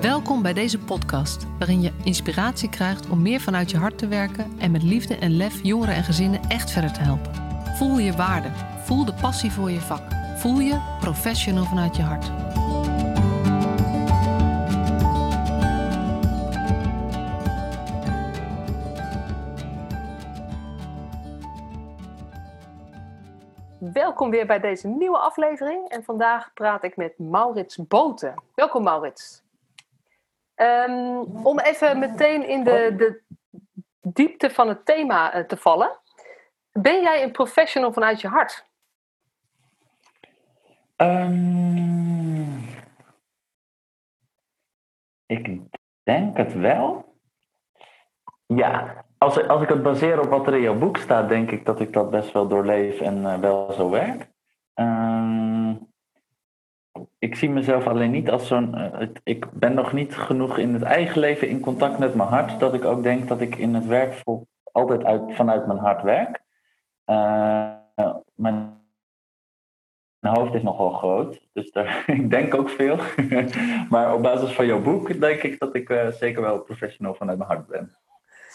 Welkom bij deze podcast, waarin je inspiratie krijgt om meer vanuit je hart te werken en met liefde en lef jongeren en gezinnen echt verder te helpen. Voel je waarde, voel de passie voor je vak, voel je professional vanuit je hart. Welkom weer bij deze nieuwe aflevering. En vandaag praat ik met Maurits Boten. Welkom Maurits. Ehm, om even meteen in de, de diepte van het thema eh, te vallen. Ben jij een professional vanuit je hart? Ehm, ik denk het wel. Ja, als, als ik het baseer op wat er in jouw boek staat, denk ik dat ik dat best wel doorleef en eh, wel zo werk. Ehm, ik zie mezelf alleen niet als zo'n. eh, ik ben nog niet genoeg in het eigen leven in contact met mijn hart, dat ik ook denk dat ik in het werk altijd uit, vanuit mijn hart werk. Eh, mijn mijn hoofd is nogal groot, dus ik denk ook veel. maar op basis van jouw boek denk ik dat ik eh, zeker wel professional vanuit mijn hart ben.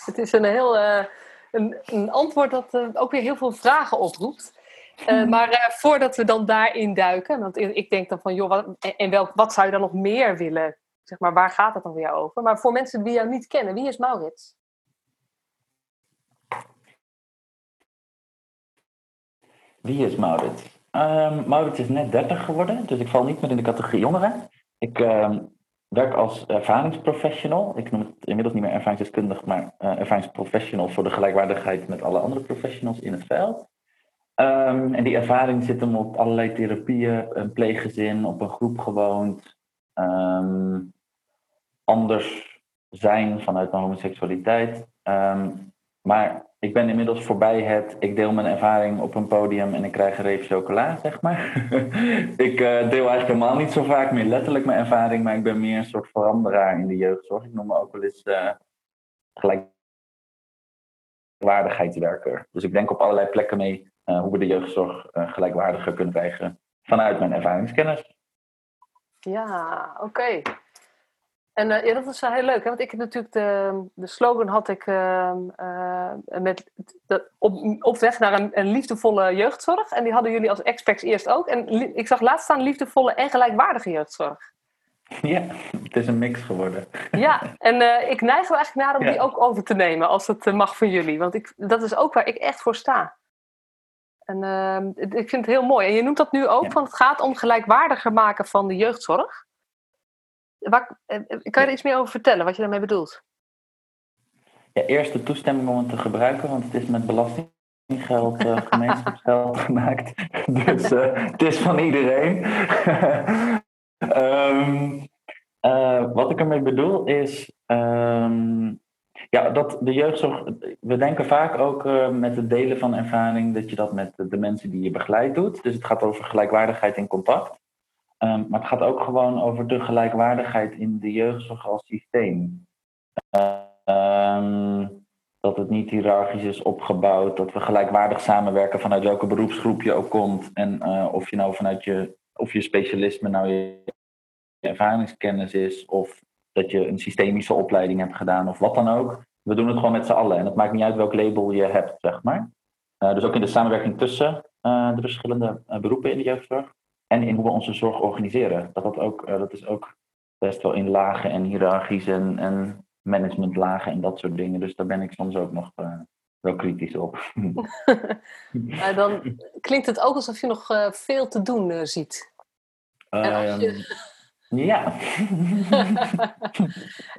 Het is een heel eh, een, een antwoord dat eh, ook weer heel veel vragen oproept. Eh, maar eh, voordat we dan daarin duiken, want ik denk dan van, joh, wat, en, welk, wat zou je dan nog meer willen? Zeg maar, waar gaat het dan jou over? Maar voor mensen die jou niet kennen, wie is Maurits? Wie is Maurits? Ehm, Maurits is net 30 geworden, dus ik val niet meer in de categorie jongeren. Ik ehm, werk als ervaringsprofessional. Ik noem het inmiddels niet meer ervaringsdeskundig, maar eh, ervaringsprofessional voor de gelijkwaardigheid met alle andere professionals in het veld. Ehm, en die ervaring zit hem op allerlei therapieën, een pleeggezin, op een groep gewoond. ehm, anders zijn vanuit mijn homoseksualiteit. Ehm, maar ik ben inmiddels voorbij het, ik deel mijn ervaring op een podium en ik krijg een reep chocola, zeg maar. ik eh, deel eigenlijk helemaal niet zo vaak meer letterlijk mijn ervaring, maar ik ben meer een soort veranderaar in de jeugdzorg. Ik noem me ook wel eens uh, gelijkwaardigheidswerker. Dus ik denk op allerlei plekken mee uh, hoe we de jeugdzorg uh, gelijkwaardiger kunnen krijgen vanuit mijn ervaringskennis. Ja, oké. En uh, ja, dat is wel heel leuk, hè? want ik heb natuurlijk de, de slogan had ik uh, met de, op, op weg naar een, een, liefdevolle jeugdzorg. En die hadden jullie als experts eerst ook. En ik zag laatst staan liefdevolle en gelijkwaardige jeugdzorg. Ja, het is een mix geworden. Ja, en ik neig er eigenlijk naar om ja. die ook over te nemen als het mag van jullie. Want ik, dat is ook waar ik echt voor sta. En ehm, ik vind het heel mooi. En je noemt dat nu ook, ja. van het gaat om gelijkwaardiger maken van de jeugdzorg. Waar, kan je er iets meer over vertellen, wat je daarmee bedoelt? Ja, eerst de toestemming om het te gebruiken, want het is met belastinggeld, uh, gemeenschapsgeld gemaakt. Dus uh, het is van iedereen. um, uh, wat ik ermee bedoel is um, ja, dat de jeugdzorg. We denken vaak ook met het delen van ervaring dat je dat met de mensen die je begeleidt doet. Dus het gaat over gelijkwaardigheid in contact. Um, maar het gaat ook gewoon over de gelijkwaardigheid in de jeugdzorg als systeem. Um, dat het niet hiërarchisch is opgebouwd, dat we gelijkwaardig samenwerken vanuit welke beroepsgroep je ook komt. En uh, of je nou vanuit je, of je specialisme nou je ervaringskennis is, of dat je een systemische opleiding hebt gedaan, of wat dan ook. We doen het gewoon met z'n allen. En het maakt niet uit welk label je hebt, zeg maar. Uh, dus ook in de samenwerking tussen de verschillende beroepen in de jeugdzorg en in hoe we onze zorg organiseren. Dat, dat, ook, dat is ook best wel in lagen en hiërarchisch en, en managementlagen en dat soort dingen. Dus daar ben ik soms ook nog wel kritisch op. maar dan klinkt het ook alsof je nog veel te doen ziet. En als je... Ja.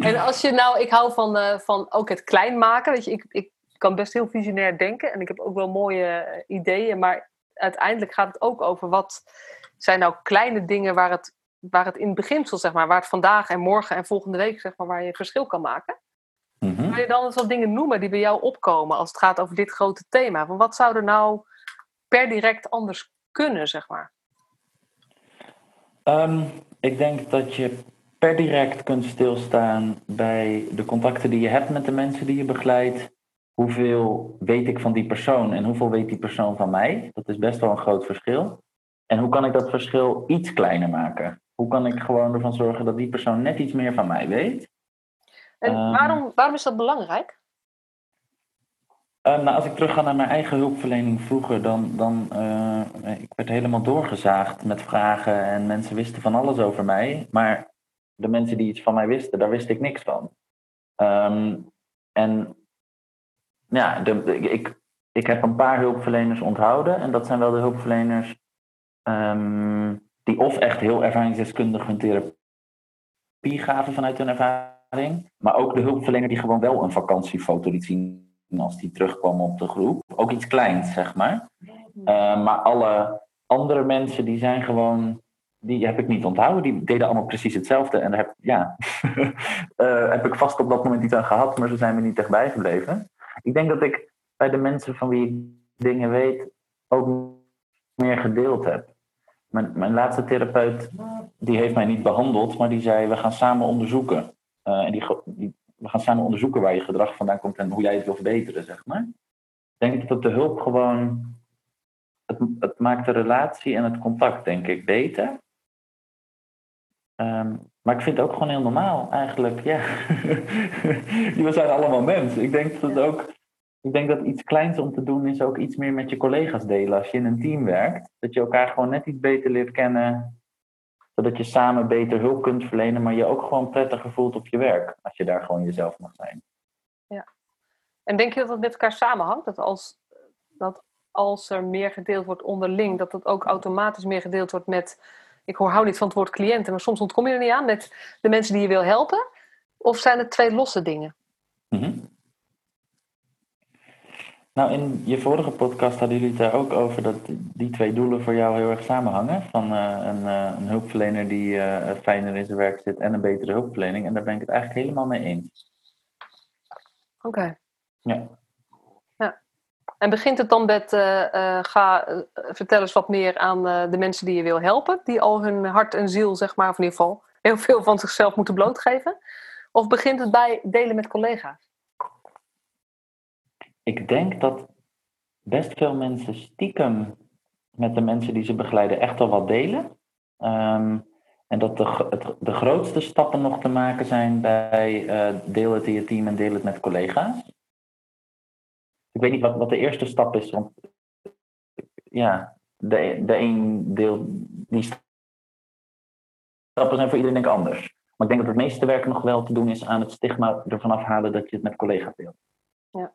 en als je nou, ik hou van, van ook het klein maken. Weet je, ik, ik kan best heel visionair denken en ik heb ook wel mooie ideeën, maar uiteindelijk gaat het ook over wat zijn nou kleine dingen waar het, waar het in het beginsel, zeg maar, waar het vandaag en morgen en volgende week, zeg maar, waar je verschil kan maken? Kan je dan eens wat dingen noemen die bij jou opkomen als het gaat over dit grote thema? Van wat zou er nou per direct anders kunnen, zeg maar? Um, ik denk dat je per direct kunt stilstaan bij de contacten die je hebt met de mensen die je begeleidt. Hoeveel weet ik van die persoon en hoeveel weet die persoon van mij? Dat is best wel een groot verschil. En hoe kan ik dat verschil iets kleiner maken? Hoe kan ik gewoon ervan zorgen dat die persoon net iets meer van mij weet? En Ehm. waarom, waarom is dat belangrijk? Eh, nou, als ik terug ga naar mijn eigen hulpverlening vroeger, dan, dan eh, ik werd helemaal doorgezaagd met vragen en mensen wisten van alles over mij. Maar de mensen die iets van mij wisten, daar wist ik niks van. Ehm, en ja, de- ik, ik heb een paar hulpverleners onthouden. En dat zijn wel de hulpverleners ehm, die of echt heel ervaringsdeskundig hun therapie gaven vanuit hun ervaring. Maar ook de hulpverlener die gewoon wel een vakantiefoto liet zien als die terugkwam op de groep. Ook iets kleins, zeg maar. Eh, maar alle andere mensen die zijn gewoon, die heb ik niet onthouden. Die deden allemaal precies hetzelfde. En daar heb, ja, eh, heb ik vast op dat moment iets aan gehad, maar ze zijn me niet echt bijgebleven. Ik denk dat ik bij de mensen van wie ik dingen weet ook meer gedeeld heb. Mijn, mijn laatste therapeut, die heeft mij niet behandeld, maar die zei, we gaan samen onderzoeken. Eh, en die, die, we gaan samen onderzoeken waar je gedrag vandaan komt en hoe jij het wil verbeteren, zeg maar. Ik denk dat de hulp gewoon, het, het maakt de relatie en het contact, denk ik, beter. Ehm, maar ik vind het ook gewoon heel normaal, eigenlijk, ja. We zijn allemaal mensen. Ik denk dat ook, ik denk dat iets kleins om te doen is ook iets meer met je collega's delen als je in een team werkt. Dat je elkaar gewoon net iets beter leert kennen, zodat je samen beter hulp kunt verlenen, maar je ook gewoon prettiger voelt op je werk, als je daar gewoon jezelf mag zijn. En denk je dat het met elkaar samenhangt? Dat als, dat als er meer gedeeld wordt onderling, dat dat ook automatisch meer gedeeld wordt met. Ik hoor, hou niet van het woord cliënten, maar soms ontkom je er niet aan met de mensen die je wil helpen. Of zijn het twee losse dingen? Mhm. Nou, in je vorige podcast hadden jullie het daar ook over dat die twee doelen voor jou heel erg samenhangen. Van eh, een, eh, een hulpverlener die eh, fijner in zijn werk zit en een betere hulpverlening. En daar ben ik het eigenlijk helemaal mee eens. Oké. Ja. En begint het dan met, ga vertel eens wat meer aan de mensen die je wil helpen, die al hun hart en ziel, zeg maar, of in ieder geval heel veel van zichzelf moeten blootgeven? Of begint het bij delen met collega's? Ik denk dat best veel mensen stiekem met de mensen die ze begeleiden echt al wat delen. Ehm, en dat de, de grootste stappen nog te maken zijn bij eh, deel het in je team en deel het met collega's. Ik weet niet wat, wat de eerste stap is, want ja, de, de een deel, die stappen zijn voor iedereen denk ik anders. Maar ik denk dat het meeste werk nog wel te doen is aan het stigma ervan afhalen dat je het met collega's deelt. Ja,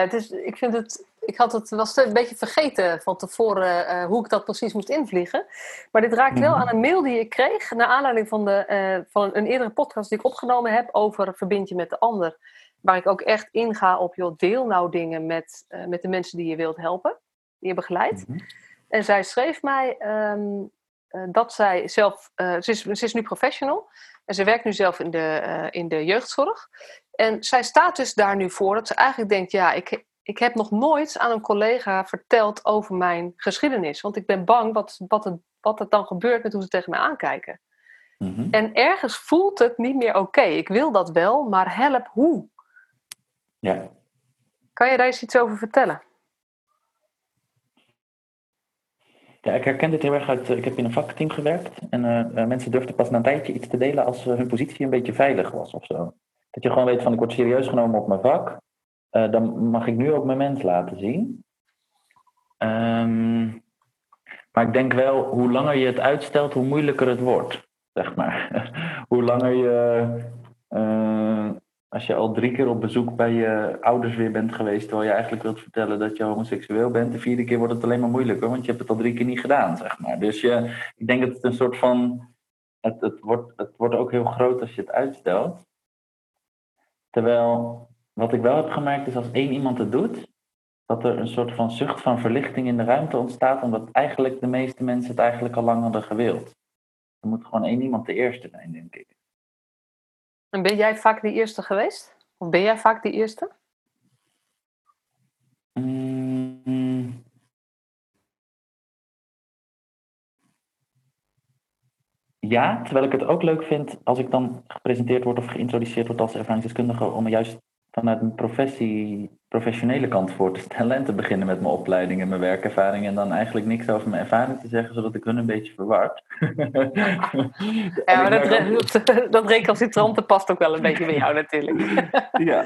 het is, ik vind het. Ik had het was een beetje vergeten van tevoren eh, hoe ik dat precies moest invliegen. Maar dit raakt wel Mhm. aan een mail die ik kreeg. Naar aanleiding van, de, eh, van een eerdere podcast die ik opgenomen heb over verbind je met de ander. Waar ik ook echt inga op, joh, deel nou dingen met, eh, met de mensen die je wilt helpen, die je begeleidt. Mhm. En zij schreef mij ehm, eh, dat zij zelf, ze, is, ze is nu professional en ze werkt nu zelf in de, in de jeugdzorg. En zij staat dus daar nu voor dat ze eigenlijk denkt, ja, ik, ik heb nog nooit aan een collega verteld over mijn geschiedenis. Want ik ben bang wat, wat, het, wat er dan gebeurt met hoe ze tegen mij aankijken. Mhm. En ergens voelt het niet meer oké. Ik wil dat wel, maar help hoe? Ja. Kan je daar eens iets over vertellen? Ja, ik herken dit heel erg uit. eh, Ik heb in een vakteam gewerkt. En eh, eh, mensen durfden pas na een tijdje iets te delen als hun positie een beetje veilig was of zo. Dat je gewoon weet van ik word serieus genomen op mijn vak. Eh, dan mag ik nu ook mijn mens laten zien. Ehm, maar ik denk wel, hoe langer je het uitstelt, hoe moeilijker het wordt. Zeg maar. hoe langer je. eh, als je al drie keer op bezoek bij je ouders weer bent geweest, terwijl je eigenlijk wilt vertellen dat je homoseksueel bent, de vierde keer wordt het alleen maar moeilijker, want je hebt het al drie keer niet gedaan, zeg maar. Dus je, ik denk dat het een soort van, het, het, wordt, het wordt ook heel groot als je het uitstelt. Terwijl, wat ik wel heb gemerkt is als één iemand het doet, dat er een soort van zucht van verlichting in de ruimte ontstaat, omdat eigenlijk de meeste mensen het eigenlijk al lang hadden gewild. Er moet gewoon één iemand de eerste zijn, denk ik. En ben jij vaak die eerste geweest? Of ben jij vaak die eerste? Mm. Ja, terwijl ik het ook leuk vind als ik dan gepresenteerd word of geïntroduceerd word als ervaringsdeskundige, om me juist vanuit een professie, professionele kant voor te stellen en te beginnen met mijn opleiding en mijn werkervaring en dan eigenlijk niks over mijn ervaring te zeggen, zodat ik hun een beetje verward. ja, maar dat, dat, recalcitrante past ook wel een beetje bij jou natuurlijk. ja,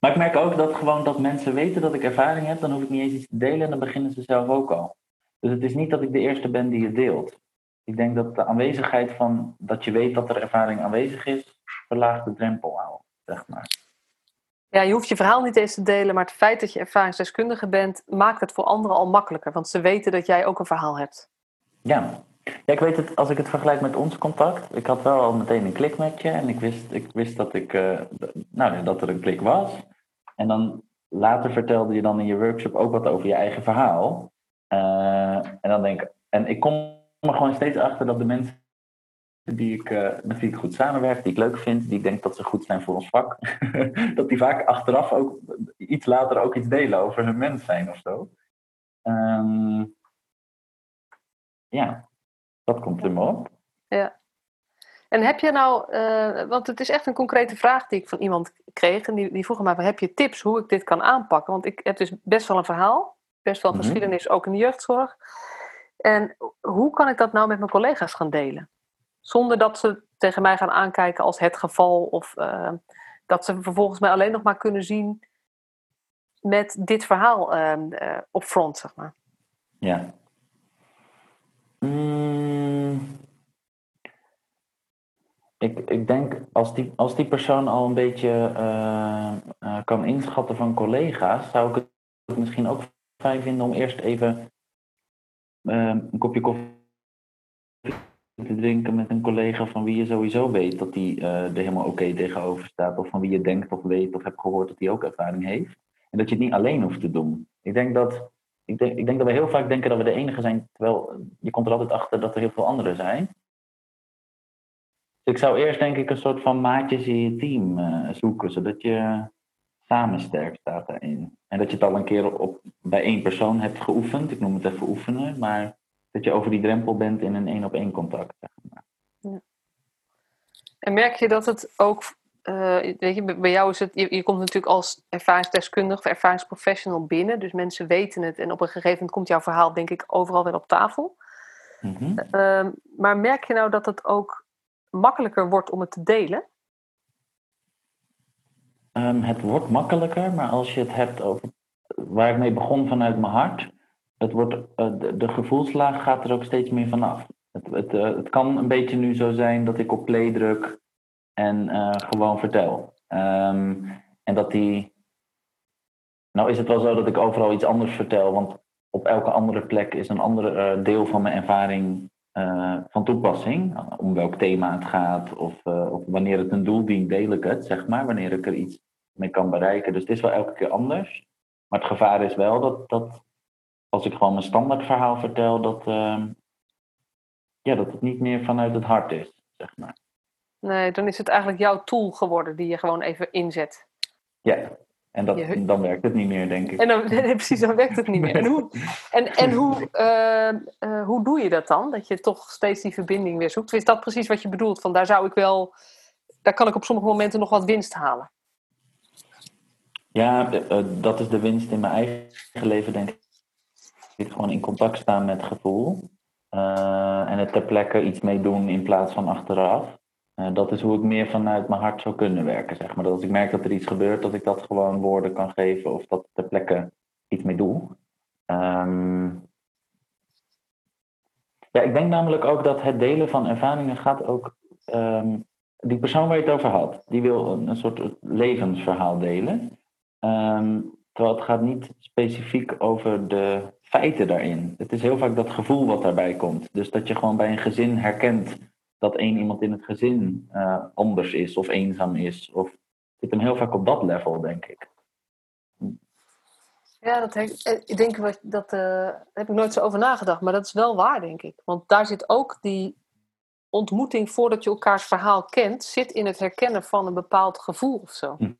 maar ik merk ook dat gewoon dat mensen weten dat ik ervaring heb, dan hoef ik niet eens iets te delen en dan beginnen ze zelf ook al. Dus het is niet dat ik de eerste ben die het deelt. Ik denk dat de aanwezigheid van dat je weet dat er ervaring aanwezig is, verlaagt de drempel al, zeg maar. Ja, je hoeft je verhaal niet eens te delen, maar het feit dat je ervaringsdeskundige bent, maakt het voor anderen al makkelijker. Want ze weten dat jij ook een verhaal hebt. Ja, ja ik weet het, als ik het vergelijk met ons contact. Ik had wel al meteen een klik met je en ik wist, ik wist dat, ik, uh, nou, dat er een klik was. En dan later vertelde je dan in je workshop ook wat over je eigen verhaal. Uh, en dan denk ik, en ik kom er gewoon steeds achter dat de mensen die ik, uh, met wie ik goed samenwerk, die ik leuk vind, die ik denk dat ze goed zijn voor ons vak, dat die vaak achteraf ook iets later ook iets delen over hun mens zijn of zo. Um, ja, dat komt er maar op. Ja. En heb je nou, uh, want het is echt een concrete vraag die ik van iemand kreeg, en die, die vroeg me: heb je tips hoe ik dit kan aanpakken? Want ik heb dus best wel een verhaal, best wel een mhm. geschiedenis, ook in de jeugdzorg. En hoe kan ik dat nou met mijn collega's gaan delen? Zonder dat ze tegen mij gaan aankijken als het geval. Of uh, dat ze vervolgens mij alleen nog maar kunnen zien met dit verhaal uh, op front, zeg maar. Ja. Mm. Ik, ik denk als die, als die persoon al een beetje kan inschatten van collega's, zou ik het misschien ook fijn vinden om eerst even een kopje koffie te drinken met een collega van wie je sowieso weet dat die uh, er helemaal oké tegenover staat. Of van wie je denkt of weet of hebt gehoord dat die ook ervaring heeft. En dat je het niet alleen hoeft te doen. Ik denk dat, ik denk, ik denk dat we heel vaak denken dat we de enige zijn, terwijl je komt er altijd achter dat er heel veel anderen zijn. Dus ik zou eerst denk ik een soort van maatjes in je team uh, zoeken, zodat je samen sterk staat daarin. En dat je het al een keer op, bij één persoon hebt geoefend. Ik noem het even oefenen, maar dat je over die drempel bent in een één op één contact. Zeg maar. ja. En merk je dat het ook, uh, weet je, bij jou is het, je, je, komt natuurlijk als ervaringsdeskundige of ervaringsprofessional binnen, dus mensen weten het en op een gegeven moment komt jouw verhaal denk ik overal weer op tafel. Mm -hmm. maar merk je nou dat het ook makkelijker wordt om het te delen? Um, het wordt makkelijker, maar als je het hebt over waar ik mee begon vanuit mijn hart, het wordt, uh, de, gevoelslaag gaat er ook steeds meer vanaf. Het, het, uh, het kan een beetje nu zo zijn dat ik op play druk en uh, gewoon vertel. Um, en dat die. Nou is het wel zo dat ik overal iets anders vertel, want op elke andere plek is een ander deel van mijn ervaring van toepassing. Om welk thema het gaat of, of wanneer het een doel dient, deel ik het, zeg maar, wanneer ik er iets mee kan bereiken. Dus het is wel elke keer anders. Maar het gevaar is wel dat, dat als ik gewoon mijn standaard verhaal vertel, dat, uh, ja, dat het niet meer vanuit het hart is, zeg maar. Nee, dan is het eigenlijk jouw tool geworden die je gewoon even inzet. Ja, en dat, dan werkt het niet meer, denk ik. En dan, precies, dan werkt het niet meer. En, hoe, en, en hoe, uh, uh, hoe doe je dat dan? Dat je toch steeds die verbinding weer zoekt? Is dat precies wat je bedoelt? Van daar zou ik wel, daar kan ik op sommige momenten nog wat winst halen. Ja, dat is de winst in mijn eigen leven, denk ik gewoon in contact staan met gevoel. En het ter plekke iets mee doen in plaats van achteraf. Uh, dat is hoe ik meer vanuit mijn hart zou kunnen werken, zeg maar. Dat als ik merk dat er iets gebeurt, dat ik dat gewoon woorden kan geven of dat ter plekke iets mee doe. Um, ja, ik denk namelijk ook dat het delen van ervaringen gaat ook. Um, die persoon waar je het over had, die wil een, soort levensverhaal delen. Um, terwijl het gaat niet specifiek over de feiten daarin. Het is heel vaak dat gevoel wat daarbij komt. Dus dat je gewoon bij een gezin herkent dat één iemand in het gezin uh, anders is of eenzaam is. Of zit hem heel vaak op dat level, denk ik. Ja, dat heb, eh, ik denk dat, uh, heb ik nooit zo over nagedacht, maar dat is wel waar, denk ik. Want daar zit ook die ontmoeting voordat je elkaars verhaal kent, zit in het herkennen van een bepaald gevoel of zo. Hm.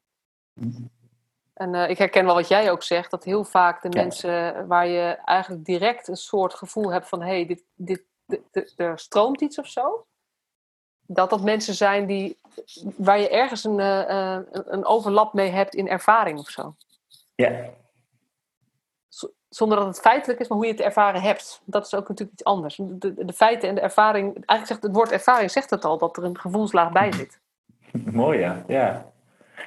En uh, ik herken wel wat jij ook zegt, dat heel vaak de mensen waar je eigenlijk direct een soort gevoel hebt van hé, hey, dit, dit, dit, er stroomt iets of zo, dat dat mensen zijn die, waar je ergens een, uh, een overlap mee hebt in ervaring of zo. Ja. Zonder dat het feitelijk is, maar hoe je het ervaren hebt. Dat is ook natuurlijk iets anders. De, de feiten en de ervaring, eigenlijk zegt het woord ervaring zegt het al, dat er een gevoelslaag bij zit. Mooi ja, ja.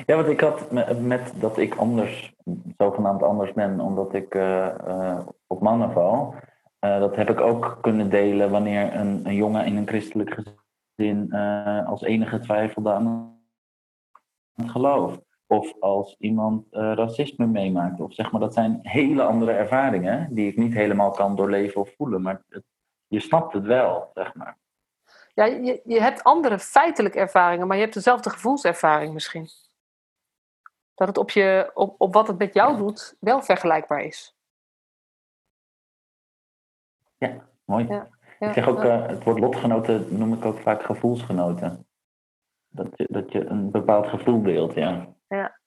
Ja, want ik had met, met, dat ik anders, zogenaamd anders ben, omdat ik uh, uh, op mannen val. Uh, dat heb ik ook kunnen delen wanneer een, een jongen in een christelijk gezin als enige twijfelde aan het geloof. Of als iemand racisme meemaakt. Of zeg maar, dat zijn hele andere ervaringen die ik niet helemaal kan doorleven of voelen. Maar het, je snapt het wel, zeg maar. Ja, je, je hebt andere feitelijke ervaringen, maar je hebt dezelfde gevoelservaring misschien dat het op, je, op, op wat het met jou doet wel vergelijkbaar is. Ja, mooi. Ja, ik zeg ook, uh, het woord lotgenoten noem ik ook vaak gevoelsgenoten. Dat je, dat je een bepaald gevoel deelt, ja. Ja.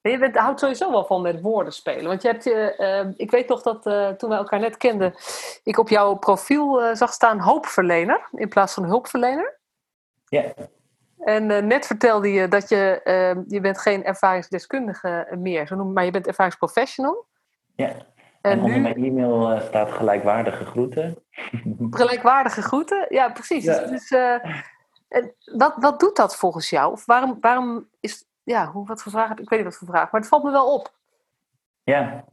Je bent, houdt sowieso wel van met woorden spelen. Want je hebt je, uh, ik weet nog dat uh, toen we elkaar net kenden, ik op jouw profiel zag staan hoopverlener in plaats van hulpverlener. Ja. En net vertelde je dat je, uh, je bent geen ervaringsdeskundige meer, maar je bent ervaringsprofessional. Ja, en, en onder nu... mijn e-mail uh, staat gelijkwaardige groeten. Gelijkwaardige groeten, ja precies. Ja. Dus, dus wat, wat doet dat volgens jou? Of waarom, waarom is, ja, hoe, wat voor vraag heb ik? Ik weet niet wat voor vraag, maar het valt me wel op. Ja,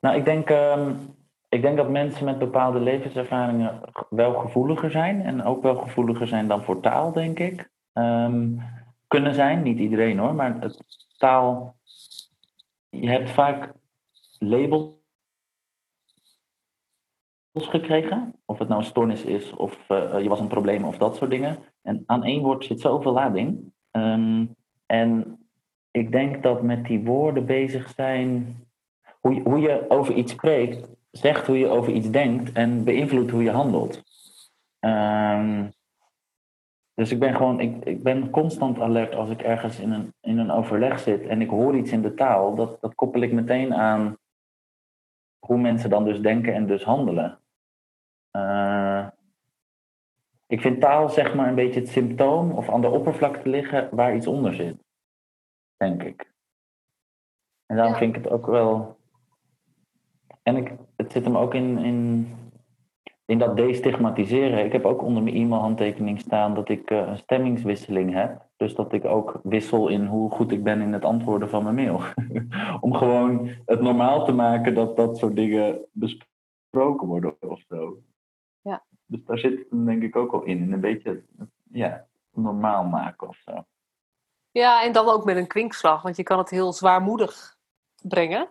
nou ik denk, um, ik denk dat mensen met bepaalde levenservaringen wel gevoeliger zijn. En ook wel gevoeliger zijn dan voor taal, denk ik um, kunnen zijn. Niet iedereen hoor, maar het taal. Je hebt vaak labels gekregen. Of het nou een stoornis is, of uh, je was een probleem, of dat soort dingen. En aan één woord zit zoveel lading. Um, en ik denk dat met die woorden bezig zijn. Hoe je, hoe je over iets spreekt, zegt hoe je over iets denkt en beïnvloedt hoe je handelt. Um, dus ik ben gewoon, ik, ik ben constant alert als ik ergens in een, in een overleg zit en ik hoor iets in de taal. Dat, dat koppel ik meteen aan hoe mensen dan dus denken en dus handelen. Uh, ik vind taal zeg maar een beetje het symptoom of aan de oppervlakte liggen waar iets onder zit. Denk ik. En daarom ja. vind ik het ook wel. En ik, het zit hem ook in, in in dat destigmatiseren, ik heb ook onder mijn e-mailhandtekening staan dat ik uh, een stemmingswisseling heb. Dus dat ik ook wissel in hoe goed ik ben in het antwoorden van mijn mail. Om gewoon het normaal te maken dat dat soort dingen besproken worden of zo. Dus daar zit denk ik ook al in. In een beetje ja, normaal maken of zo. Ja, en dan ook met een kwinkslag, want je kan het heel zwaarmoedig brengen.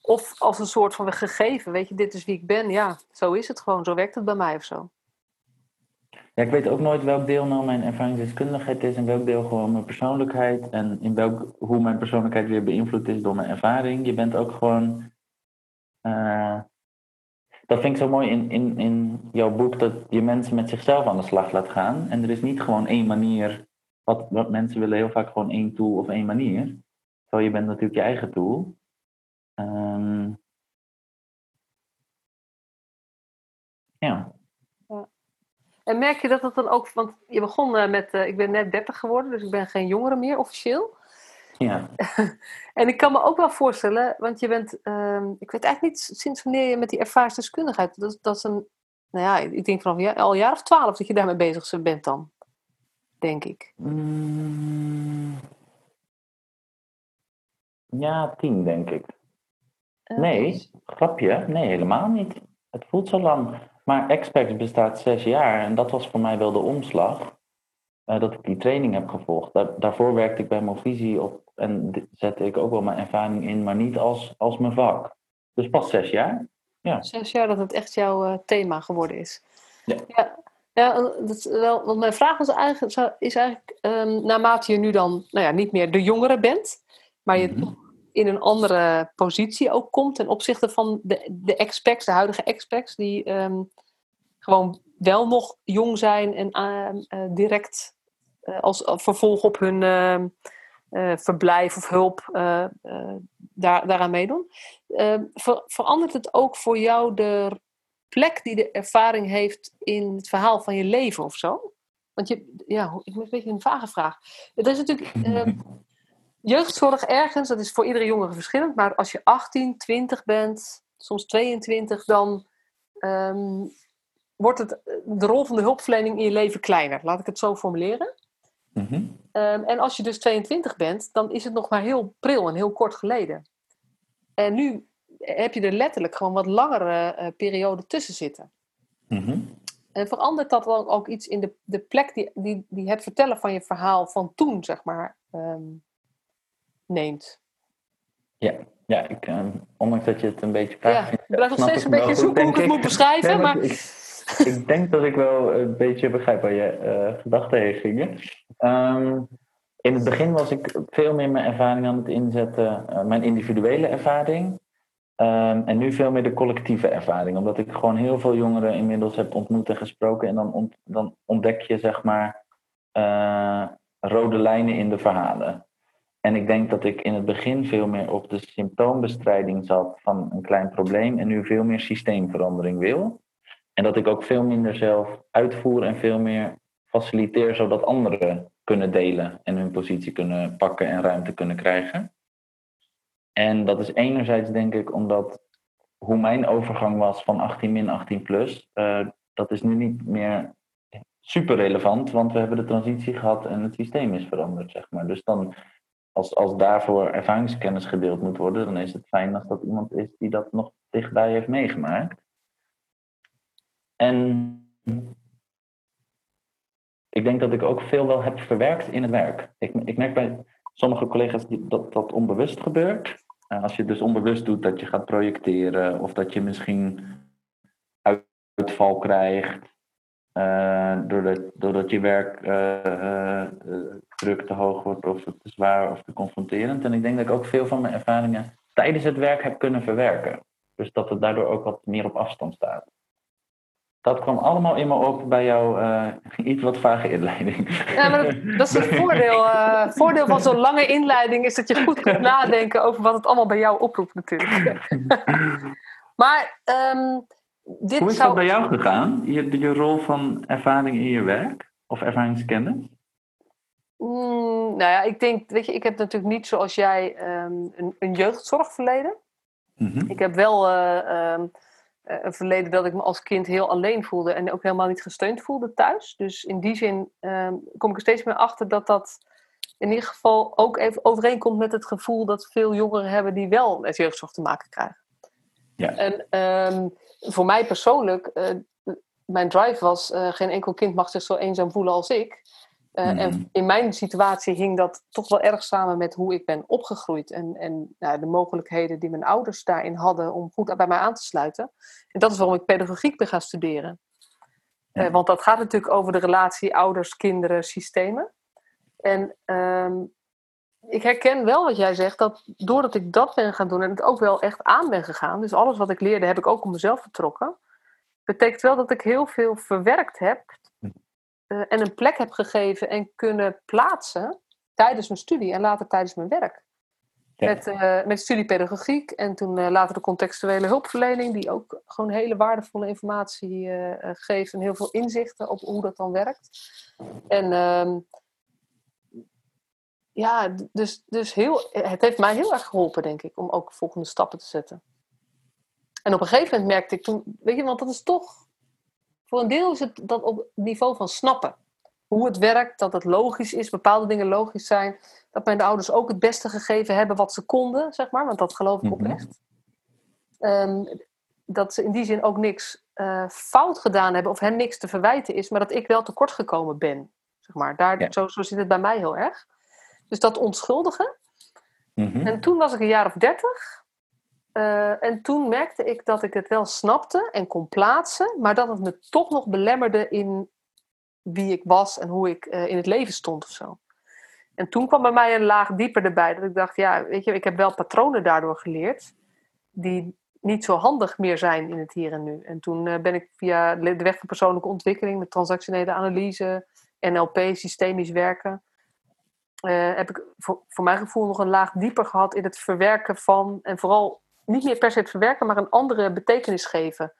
Of als een soort van gegeven, weet je, dit is wie ik ben. Ja, zo is het gewoon. Zo werkt het bij mij of zo. Ja, ik weet ook nooit welk deel nou mijn ervaringsdeskundigheid is en welk deel gewoon mijn persoonlijkheid. En in welk, hoe mijn persoonlijkheid weer beïnvloed is door mijn ervaring. Je bent ook gewoon. Uh, dat vind ik zo mooi in, in, in jouw boek, dat je mensen met zichzelf aan de slag laat gaan. En er is niet gewoon één manier. Wat, wat mensen willen heel vaak gewoon één tool of één manier. Terwijl je bent natuurlijk je eigen tool. Um, ja. En merk je dat het dan ook, want je begon uh, met, uh, ik ben net 30 geworden, dus ik ben geen jongere meer officieel. Ja. en ik kan me ook wel voorstellen, want je bent, uh, ik weet eigenlijk niet sinds wanneer je met die ervaringsdeskundigheid, dat, dat is een, nou ja, ik denk vanaf ja, al een jaar of twaalf dat je daarmee bezig bent dan, denk ik. Mm. Ja, tien denk ik. Nee, grapje. Nee, helemaal niet. Het voelt zo lang. Maar Expex bestaat zes jaar en dat was voor mij wel de omslag. Uh, dat ik die training heb gevolgd. daarvoor werkte ik bij Movisie op en zette ik ook wel mijn ervaring in, maar niet als, als mijn vak. Dus pas zes jaar. Ja. Zes jaar dat het echt jouw uh, thema geworden is. Ja. ja. Ja, dat wel, want mijn vraag was eigenlijk, is eigenlijk, um, naarmate je nu dan nou ja, niet meer de jongere bent, maar je mm -hmm in een andere positie ook komt ten opzichte van de, de expats, de huidige expats, die um, gewoon wel nog jong zijn en uh, uh, direct uh, als vervolg op hun ehm, verblijf of hulp daar, daaraan meedoen. Ehm, ver, verandert het ook voor jou de plek die de ervaring heeft in het verhaal van je leven of zo? Want je, ja, ik moet een beetje een vage vraag. Er is natuurlijk uh, jeugdzorg ergens, dat is voor iedere jongere verschillend. Maar als je 18, 20 bent, soms 22, dan ehm, wordt het, de rol van de hulpverlening in je leven kleiner. Laat ik het zo formuleren. Mhm. Ehm, en als je dus 22 bent, dan is het nog maar heel pril en heel kort geleden. En nu heb je er letterlijk gewoon wat langere uh, periode tussen zitten. Mhm. En verandert dat dan ook iets in de, de plek die, die, die het vertellen van je verhaal van toen, zeg maar, ehm, neemt? Ja, ja ik, uh, ondanks dat je het een beetje vraagt. Ja, ik blijf nog steeds een beetje zoeken hoe ik het moet beschrijven. maar... Ik, denk dat ik wel een beetje begrijp waar je uh, gedachten heen gingen. Ehm, in het begin was ik veel meer mijn ervaring aan het inzetten, uh, mijn individuele ervaring. Ehm, en nu veel meer de collectieve ervaring, omdat ik gewoon heel veel jongeren inmiddels heb ontmoet en gesproken. En dan, dan ontdek je, zeg maar, uh, rode lijnen in de verhalen. En ik denk dat ik in het begin veel meer op de symptoombestrijding zat van een klein probleem en nu veel meer systeemverandering wil. En dat ik ook veel minder zelf uitvoer en veel meer faciliteer zodat anderen kunnen delen en hun positie kunnen pakken en ruimte kunnen krijgen. En dat is enerzijds denk ik omdat hoe mijn overgang was van 18 min 18 plus, uh, dat is nu niet meer super relevant, want we hebben de transitie gehad en het systeem is veranderd, zeg maar. Dus dan, als, als daarvoor ervaringskennis gedeeld moet worden, dan is het fijn als dat iemand is die dat nog dichtbij heeft meegemaakt. En ik denk dat ik ook veel wel heb verwerkt in het werk. Ik, ik merk bij sommige collega's dat dat onbewust gebeurt. Uh, als je dus onbewust doet dat je gaat projecteren of dat je misschien uitval krijgt. Uh, doordat, je werk uh, druk te hoog wordt of te zwaar of te confronterend. En ik denk dat ik ook veel van mijn ervaringen tijdens het werk heb kunnen verwerken. Dus dat het daardoor ook wat meer op afstand staat. Dat kwam allemaal in me op bij jouw uh, iets wat vage inleiding. Ja, maar dat, is het voordeel. Uh, voordeel van zo'n lange inleiding is dat je goed kunt nadenken over wat het allemaal bij jou oproept natuurlijk. maar um, dit Hoe is dat bij jou gegaan? Je, je rol van ervaring in je werk? Of ervaringskennis? Mm, nou ja, ik denk, weet je, ik heb natuurlijk niet zoals jij um, een, een jeugdzorgverleden. Mm -hmm. Ik heb wel... Uh, um, eh, een verleden dat ik me als kind heel alleen voelde en ook helemaal niet gesteund voelde thuis. Dus in die zin ehm, kom ik er steeds meer achter dat dat in ieder geval ook even overeenkomt met het gevoel dat veel jongeren hebben die wel met jeugdzorg te maken krijgen. Ja. En um, voor mij persoonlijk, uh, mijn drive was: uh, geen enkel kind mag zich zo eenzaam voelen als ik. Uh, En mm. in mijn situatie hing dat toch wel erg samen met hoe ik ben opgegroeid. En, en nou, de mogelijkheden die mijn ouders daarin hadden om goed bij mij aan te sluiten. En dat is waarom ik pedagogiek ben gaan studeren. Ja. Uh, want dat gaat natuurlijk over de relatie ouders, kinderen, systemen. En uh, ik herken wel wat jij zegt, dat doordat ik dat ben gaan doen en het ook wel echt aan ben gegaan. Dus alles wat ik leerde heb ik ook om mezelf vertrokken. Betekent wel dat ik heel veel verwerkt heb uh, en een plek heb gegeven en kunnen plaatsen tijdens mijn studie en later tijdens mijn werk. Ja. Met, uh, met studiepedagogiek en toen uh, later de contextuele hulpverlening, die ook gewoon hele waardevolle informatie geeft en heel veel inzichten op hoe dat dan werkt. En ehm, ja, dus, dus heel, het heeft mij heel erg geholpen, denk ik, om ook volgende stappen te zetten. En op een gegeven moment merkte ik toen, weet je, want dat is toch voor een deel is het dat op het niveau van snappen. Hoe het werkt, dat het logisch is, bepaalde dingen logisch zijn. Dat mijn ouders ook het beste gegeven hebben wat ze konden, zeg maar. Want dat geloof ik oprecht. Um, dat ze in die zin ook niks uh, fout gedaan hebben of hen niks te verwijten is, maar dat ik wel tekort gekomen ben. Zeg maar. Daar, ja. zo, zo zit het bij mij heel erg. Dus dat onschuldigen. Mm -hmm. En toen was ik een jaar of dertig. Uh, en toen merkte ik dat ik het wel snapte en kon plaatsen, maar dat het me toch nog belemmerde in wie ik was en hoe ik uh, in het leven stond of zo. En toen kwam bij mij een laag dieper erbij, dat ik dacht, ja, weet je, ik heb wel patronen daardoor geleerd, die niet zo handig meer zijn in het hier en nu. En toen uh, ben ik via de weg van persoonlijke ontwikkeling, met transactionele analyse, NLP, systemisch werken, heb ik voor, voor mijn gevoel nog een laag dieper gehad in het verwerken van, en vooral niet meer per se het verwerken, maar een andere betekenis geven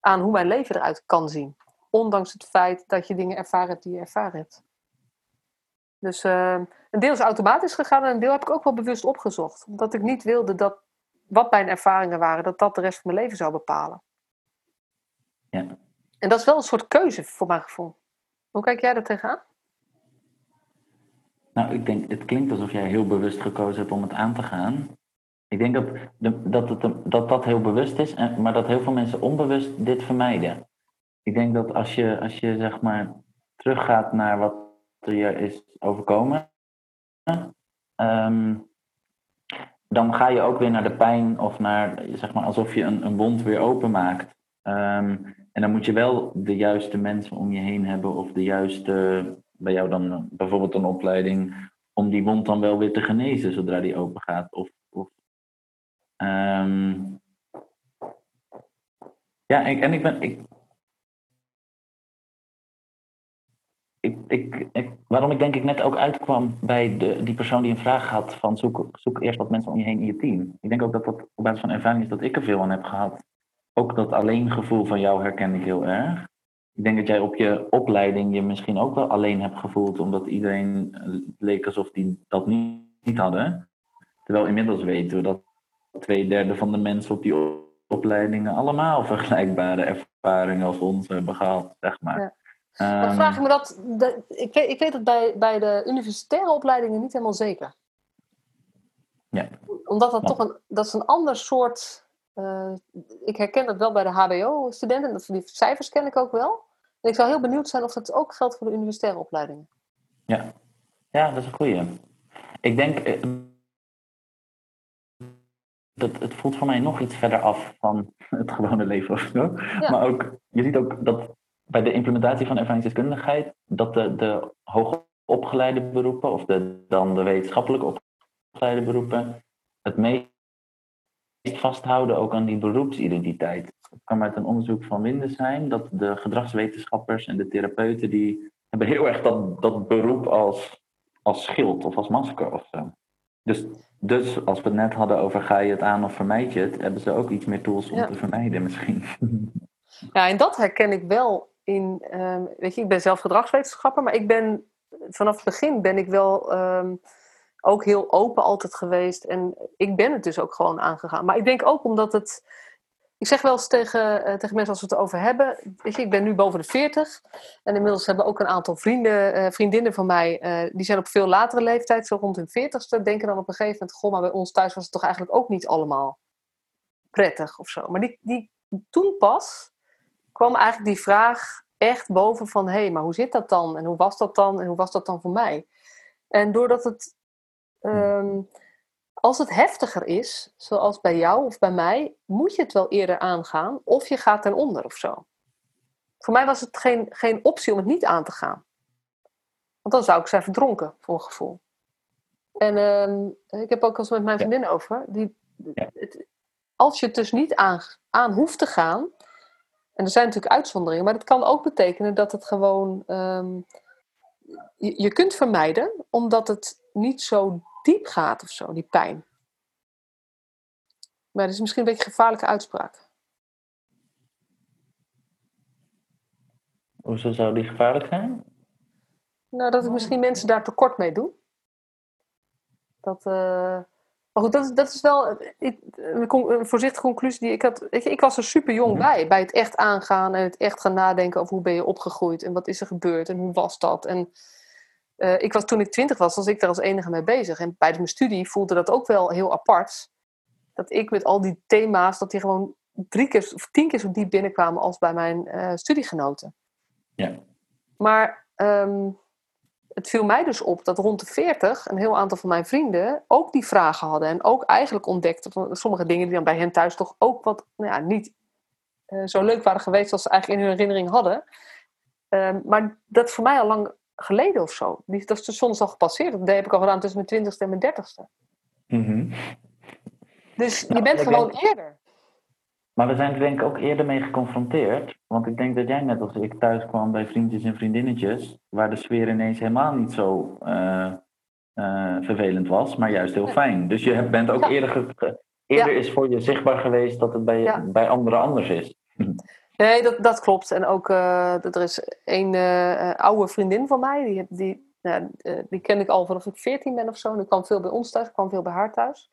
aan hoe mijn leven eruit kan zien. ondanks het feit dat je dingen ervaren hebt die je ervaren hebt. Dus uh, een deel is automatisch gegaan en een deel heb ik ook wel bewust opgezocht. Omdat ik niet wilde dat wat mijn ervaringen waren, dat dat de rest van mijn leven zou bepalen. Ja. En dat is wel een soort keuze voor mijn gevoel. Hoe kijk jij daar tegenaan? Nou, ik denk, het klinkt alsof jij heel bewust gekozen hebt om het aan te gaan. Ik denk dat dat, het, dat, dat heel bewust is, maar dat heel veel mensen onbewust dit vermijden. Ik denk dat als je, als je zeg maar teruggaat naar wat er je is overkomen, um, dan ga je ook weer naar de pijn of naar, zeg maar, alsof je een, een wond weer openmaakt. Um, en dan moet je wel de juiste mensen om je heen hebben of de juiste, bij jou dan bijvoorbeeld een opleiding, om die wond dan wel weer te genezen zodra die open gaat. Of um, ja, ik, en ik ben, ik, ik, ik, ik, waarom ik denk ik net ook uitkwam bij de, die persoon die een vraag had van zoek, zoek eerst wat mensen om je heen in je team. Ik denk ook dat dat op basis van ervaring is dat ik er veel aan heb gehad. Ook dat alleen gevoel van jou herken ik heel erg. Ik denk dat jij op je opleiding je misschien ook wel alleen hebt gevoeld, omdat iedereen leek alsof die dat niet, niet hadden. Terwijl inmiddels weten we dat twee derde van de mensen op die opleidingen allemaal vergelijkbare ervaringen als ons hebben gehad, zeg maar. Ja. Dan ehm, vraag ik me dat, de, ik, weet, ik weet het bij, bij de universitaire opleidingen niet helemaal zeker. Ja. Omdat dat toch een, dat is een ander soort, uh, ik herken dat wel bij de HBO-studenten, dat die cijfers ken ik ook wel. En ik zou heel benieuwd zijn of dat ook geldt voor de universitaire opleidingen. Ja, ja dat is een goeie. Ik denk, eh, dat, het voelt voor mij nog iets verder af van het gewone leven of zo. Maar ook, je ziet ook dat bij de implementatie van ervaringsdeskundigheid, dat de, de hoogopgeleide beroepen, of de, dan de wetenschappelijk opgeleide beroepen, het meest vasthouden ook aan die beroepsidentiteit. Het kwam uit een onderzoek van Windesheim dat de gedragswetenschappers en de therapeuten, die hebben heel erg dat, dat beroep als, als schild of als masker of zo. Dus, dus als we het net hadden over ga je het aan of vermijd je het, hebben ze ook iets meer tools om te vermijden misschien. Ja, en dat herken ik wel in, ehm, weet je, ik ben zelf gedragswetenschapper, maar ik ben vanaf het begin ben ik wel ehm, ook heel open altijd geweest. En ik ben het dus ook gewoon aangegaan. Maar ik denk ook omdat het. Ik zeg wel eens tegen, uh, tegen mensen als we het over hebben. Weet je, ik ben nu boven de 40. En inmiddels hebben ook een aantal vrienden, uh, vriendinnen van mij. Uh, die zijn op veel latere leeftijd, zo rond hun 40ste. Denken dan op een gegeven moment: Goh, maar bij ons thuis was het toch eigenlijk ook niet allemaal prettig of zo. Maar die, die toen pas kwam eigenlijk die vraag echt boven van... hé, hey, maar hoe zit dat dan? En hoe was dat dan? En hoe was dat dan voor mij? En doordat het... Ehm, als het heftiger is, zoals bij jou of bij mij... moet je het wel eerder aangaan of je gaat ten onder of zo. Voor mij was het geen, geen optie om het niet aan te gaan. Want dan zou ik zijn verdronken, voor een gevoel. En ehm, ik heb ook eens met mijn vriendin over. Die, het, als je het dus niet aan, aan hoeft te gaan, en er zijn natuurlijk uitzonderingen, maar het kan ook betekenen dat het gewoon. Ehm, je, je kunt vermijden omdat het niet zo diep gaat of zo, die pijn. Maar dat is misschien een beetje een gevaarlijke uitspraak. Hoezo zou die gevaarlijk zijn? Nou, dat ik misschien mensen daar tekort mee doe. Dat, uh, maar goed, dat, dat is wel een voorzichtige conclusie die ik had. Ik, ik was er super jong mhm. bij, bij het echt aangaan en het echt gaan nadenken over hoe ben je opgegroeid en wat is er gebeurd en hoe was dat. En uh, ik was, toen ik twintig was, was ik daar als enige mee bezig. En bij mijn studie voelde dat ook wel heel apart. Dat ik met al die thema's, dat die gewoon drie keer of tien keer zo diep binnenkwamen als bij mijn uh, studiegenoten. Ja. Maar um, het viel mij dus op dat rond de 40 een heel aantal van mijn vrienden ook die vragen hadden. En ook eigenlijk ontdekten van sommige dingen die dan bij hen thuis toch ook wat nou ja, niet uh, zo leuk waren geweest als ze eigenlijk in hun herinnering hadden. Uh, maar dat voor mij al lang geleden of zo. Die, dat is soms al gepasseerd. Dat heb ik al gedaan tussen mijn twintigste en mijn dertigste. Mm -hmm. Dus je bent gewoon eerder. Maar we zijn er denk ik ook eerder mee geconfronteerd. Want ik denk dat jij net als ik thuis kwam bij vriendjes en vriendinnetjes, waar de sfeer ineens helemaal niet zo uh, uh, vervelend was, maar juist heel fijn. Dus je bent ook eerder, eerder is voor je zichtbaar geweest dat het bij, bij anderen anders is. Nee, dat, dat klopt. En ook, uh, er is een uh, oude vriendin van mij, die, die, nou, die ken ik al vanaf ik 14 ben of zo. En die kwam veel bij ons thuis, kwam veel bij haar thuis.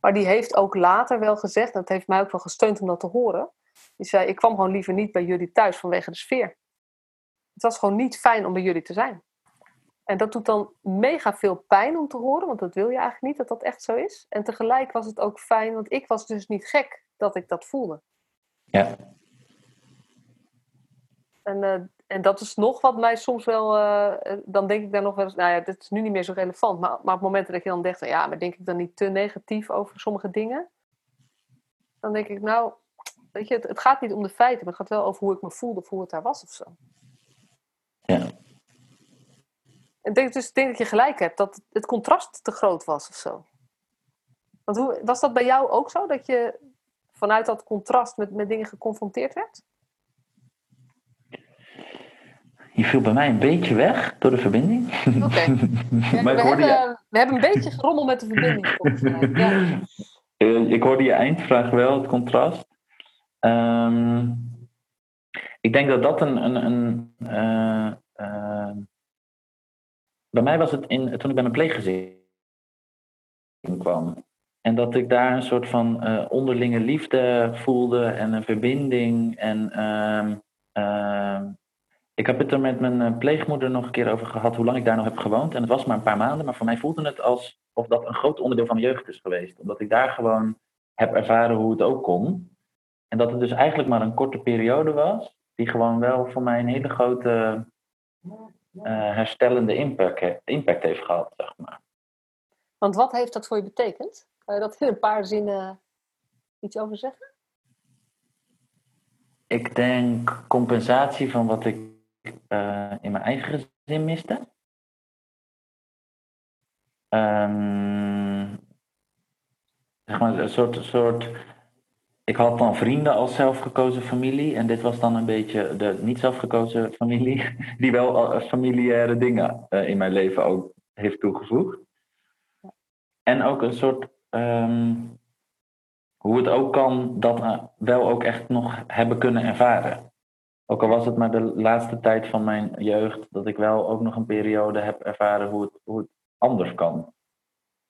Maar die heeft ook later wel gezegd, en dat heeft mij ook wel gesteund om dat te horen. Die zei, ik kwam gewoon liever niet bij jullie thuis vanwege de sfeer. Het was gewoon niet fijn om bij jullie te zijn. En dat doet dan mega veel pijn om te horen, want dat wil je eigenlijk niet dat dat echt zo is. En tegelijk was het ook fijn, want ik was dus niet gek dat ik dat voelde. Ja. En, uh, en dat is nog wat mij soms wel, uh, dan denk ik daar nog wel eens, nou ja, dit is nu niet meer zo relevant, maar, maar op momenten dat je dan denkt, ja, maar denk ik dan niet te negatief over sommige dingen? Dan denk ik, nou, weet je, het, het gaat niet om de feiten, maar het gaat wel over hoe ik me voelde, of hoe het daar was of zo. Ja. En denk, dus ik denk dat je gelijk hebt, dat het contrast te groot was of zo. Want hoe, was dat bij jou ook zo, dat je vanuit dat contrast met, met dingen geconfronteerd werd? Je viel bij mij een beetje weg door de verbinding. Oké. we, hebben, we hebben een beetje gerommel met de verbinding. Ja. Eh, ik hoorde je eindvraag wel, het contrast. Um, ik denk dat dat een. een, een uh, uh, bij mij was het in, toen ik bij mijn pleeggezin kwam. En dat ik daar een soort van uh, onderlinge liefde voelde en een verbinding. En uh, ik heb het er met mijn pleegmoeder nog een keer over gehad hoe lang ik daar nog heb gewoond. En het was maar een paar maanden, maar voor mij voelde het alsof dat een groot onderdeel van mijn jeugd is geweest. Omdat ik daar gewoon heb ervaren hoe het ook kon. En dat het dus eigenlijk maar een korte periode was, die gewoon wel voor mij een hele grote uh, herstellende impact, impact heeft gehad, zeg maar. Want wat heeft dat voor je betekend? Kan je dat in een paar zinnen iets over zeggen? Ik denk compensatie van wat ik uh, in mijn eigen gezin miste. Um, een soort, soort. Ik had dan vrienden als zelfgekozen familie. En dit was dan een beetje de niet zelfgekozen familie. Die wel familiaire dingen uh, in mijn leven ook heeft toegevoegd. En ook een soort. Um, hoe het ook kan dat uh, wel ook echt nog hebben kunnen ervaren. Ook al was het maar de laatste tijd van mijn jeugd, dat ik wel ook nog een periode heb ervaren hoe het, hoe het anders kan.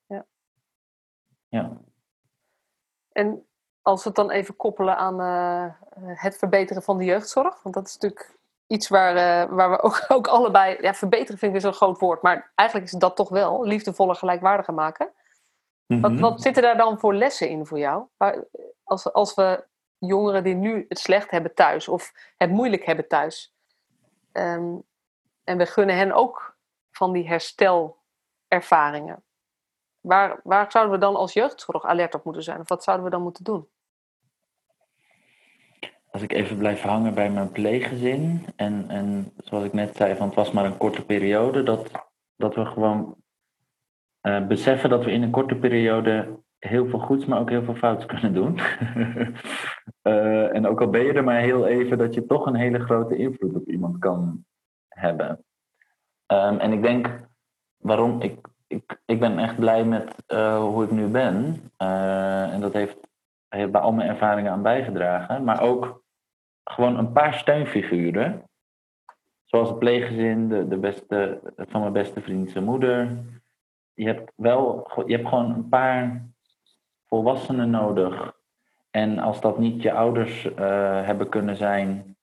Ja. Ja. En als we het dan even koppelen aan uh, het verbeteren van de jeugdzorg, want dat is natuurlijk iets waar, uh, waar we ook, ook allebei, ja, verbeteren vind ik zo'n groot woord, maar eigenlijk is dat toch wel liefdevolle gelijkwaardiger maken. Mm -hmm. wat, wat zitten daar dan voor lessen in voor jou? Als, als we jongeren die nu het slecht hebben thuis of het moeilijk hebben thuis. Um, en we gunnen hen ook van die herstelervaringen. Waar, waar zouden we dan als jeugdzorg alert op moeten zijn? Of wat zouden we dan moeten doen? Als ik even blijf hangen bij mijn pleeggezin. En, en zoals ik net zei, van het was maar een korte periode. Dat, dat we gewoon uh, beseffen dat we in een korte periode heel veel goeds, maar ook heel veel fouts kunnen doen. uh, en ook al ben je er maar heel even, dat je toch een hele grote invloed op iemand kan hebben. Um, en ik denk, waarom ik, ik, ik ben echt blij met uh, hoe ik nu ben. Uh, en dat heeft, heeft bij al mijn ervaringen aan bijgedragen. Maar ook gewoon een paar steunfiguren. Zoals het pleeggezin, de, de beste, van mijn beste vriend zijn moeder. Je hebt wel, je hebt gewoon een paar volwassenen nodig. En als dat niet je ouders uh, hebben kunnen zijn,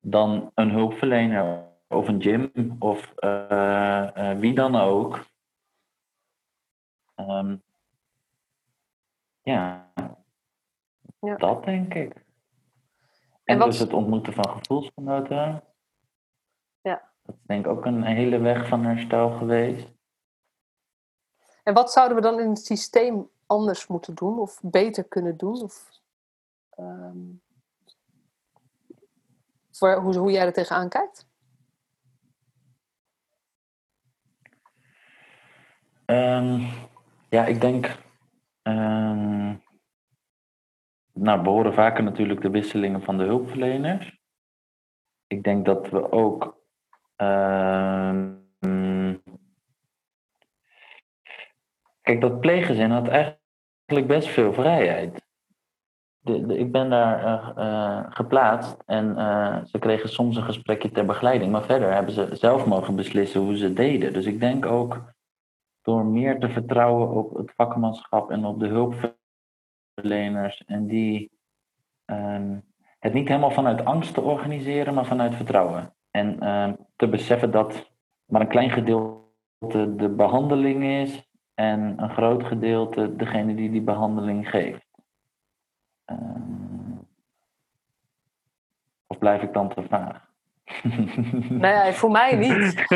dan een hulpverlener of een gym of uh, uh, wie dan ook. Um, ja. ja, dat denk ik. En, en wat... dus het ontmoeten van gevoelsgenoten. Ja. Dat is denk ik ook een hele weg van herstel geweest. En wat zouden we dan in het systeem anders moeten doen of beter kunnen doen? Of, um, voor hoe, hoe jij er tegenaan kijkt? Um, ja, ik denk. Um, nou, we horen vaker natuurlijk de wisselingen van de hulpverleners. Ik denk dat we ook. Kijk, dat pleeggezin had eigenlijk best veel vrijheid. de, de, ik ben daar uh, uh, geplaatst en uh, ze kregen soms een gesprekje ter begeleiding, maar verder hebben ze zelf mogen beslissen hoe ze deden. Dus ik denk ook door meer te vertrouwen op het vakmanschap en op de hulpverleners en die ehm, het niet helemaal vanuit angst te organiseren, maar vanuit vertrouwen. En ehm, te beseffen dat maar een klein gedeelte de behandeling is en een groot gedeelte degene die die behandeling geeft. Ehm, of blijf ik dan te vaag? Nee, voor mij niet.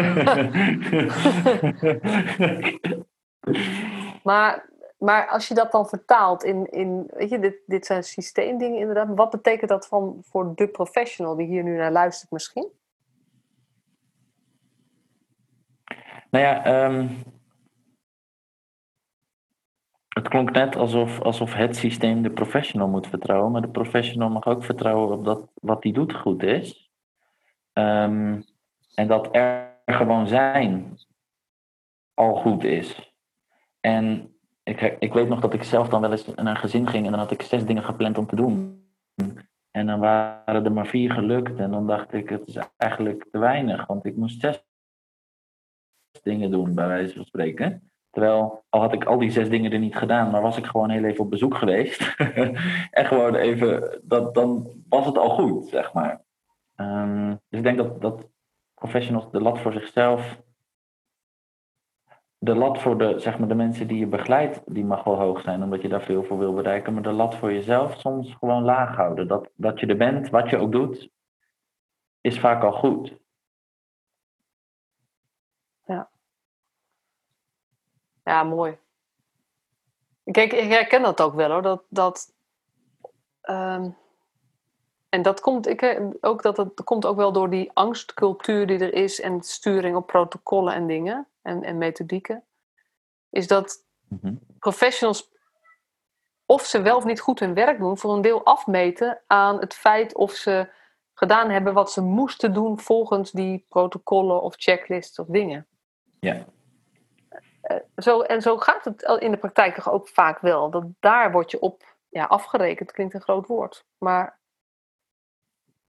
maar, maar als je dat dan vertaalt in, in weet je, dit, dit zijn systeemdingen inderdaad. Wat betekent dat van, voor de professional die hier nu naar luistert misschien? Nou ja, um, het klonk net alsof, alsof het systeem de professional moet vertrouwen, maar de professional mag ook vertrouwen op dat wat hij doet goed is. Um, en dat er gewoon zijn al goed is. En ik, ik weet nog dat ik zelf dan wel eens naar een gezin ging en dan had ik zes dingen gepland om te doen. En dan waren er maar vier gelukt en dan dacht ik, het is eigenlijk te weinig, want ik moest zes dingen doen, bij wijze van spreken. Terwijl, al had ik al die zes dingen er niet gedaan, maar was ik gewoon heel even op bezoek geweest. en gewoon even, dat, dan was het al goed, zeg maar. Um, dus ik denk dat, dat professionals de lat voor zichzelf, de lat voor de, zeg maar, de mensen die je begeleidt, die mag wel hoog zijn, omdat je daar veel voor wil bereiken. Maar de lat voor jezelf soms gewoon laag houden. Dat, dat je er bent, wat je ook doet, is vaak al goed. Ja. Ja, mooi. Kijk, ik herken dat ook wel hoor. Dat, dat, um, en dat komt, ik, ook, dat, het, komt ook wel door die angstcultuur die er is en sturing op protocollen en dingen en, en methodieken. Is dat mm professionals, of ze wel of niet goed hun werk doen, voor een deel afmeten aan het feit of ze gedaan hebben wat ze moesten doen volgens die protocollen of checklists of dingen. Ja. Eh, zo, en zo gaat het in de praktijk toch ook vaak wel. Dat daar word je op ja, afgerekend, klinkt een groot woord. Maar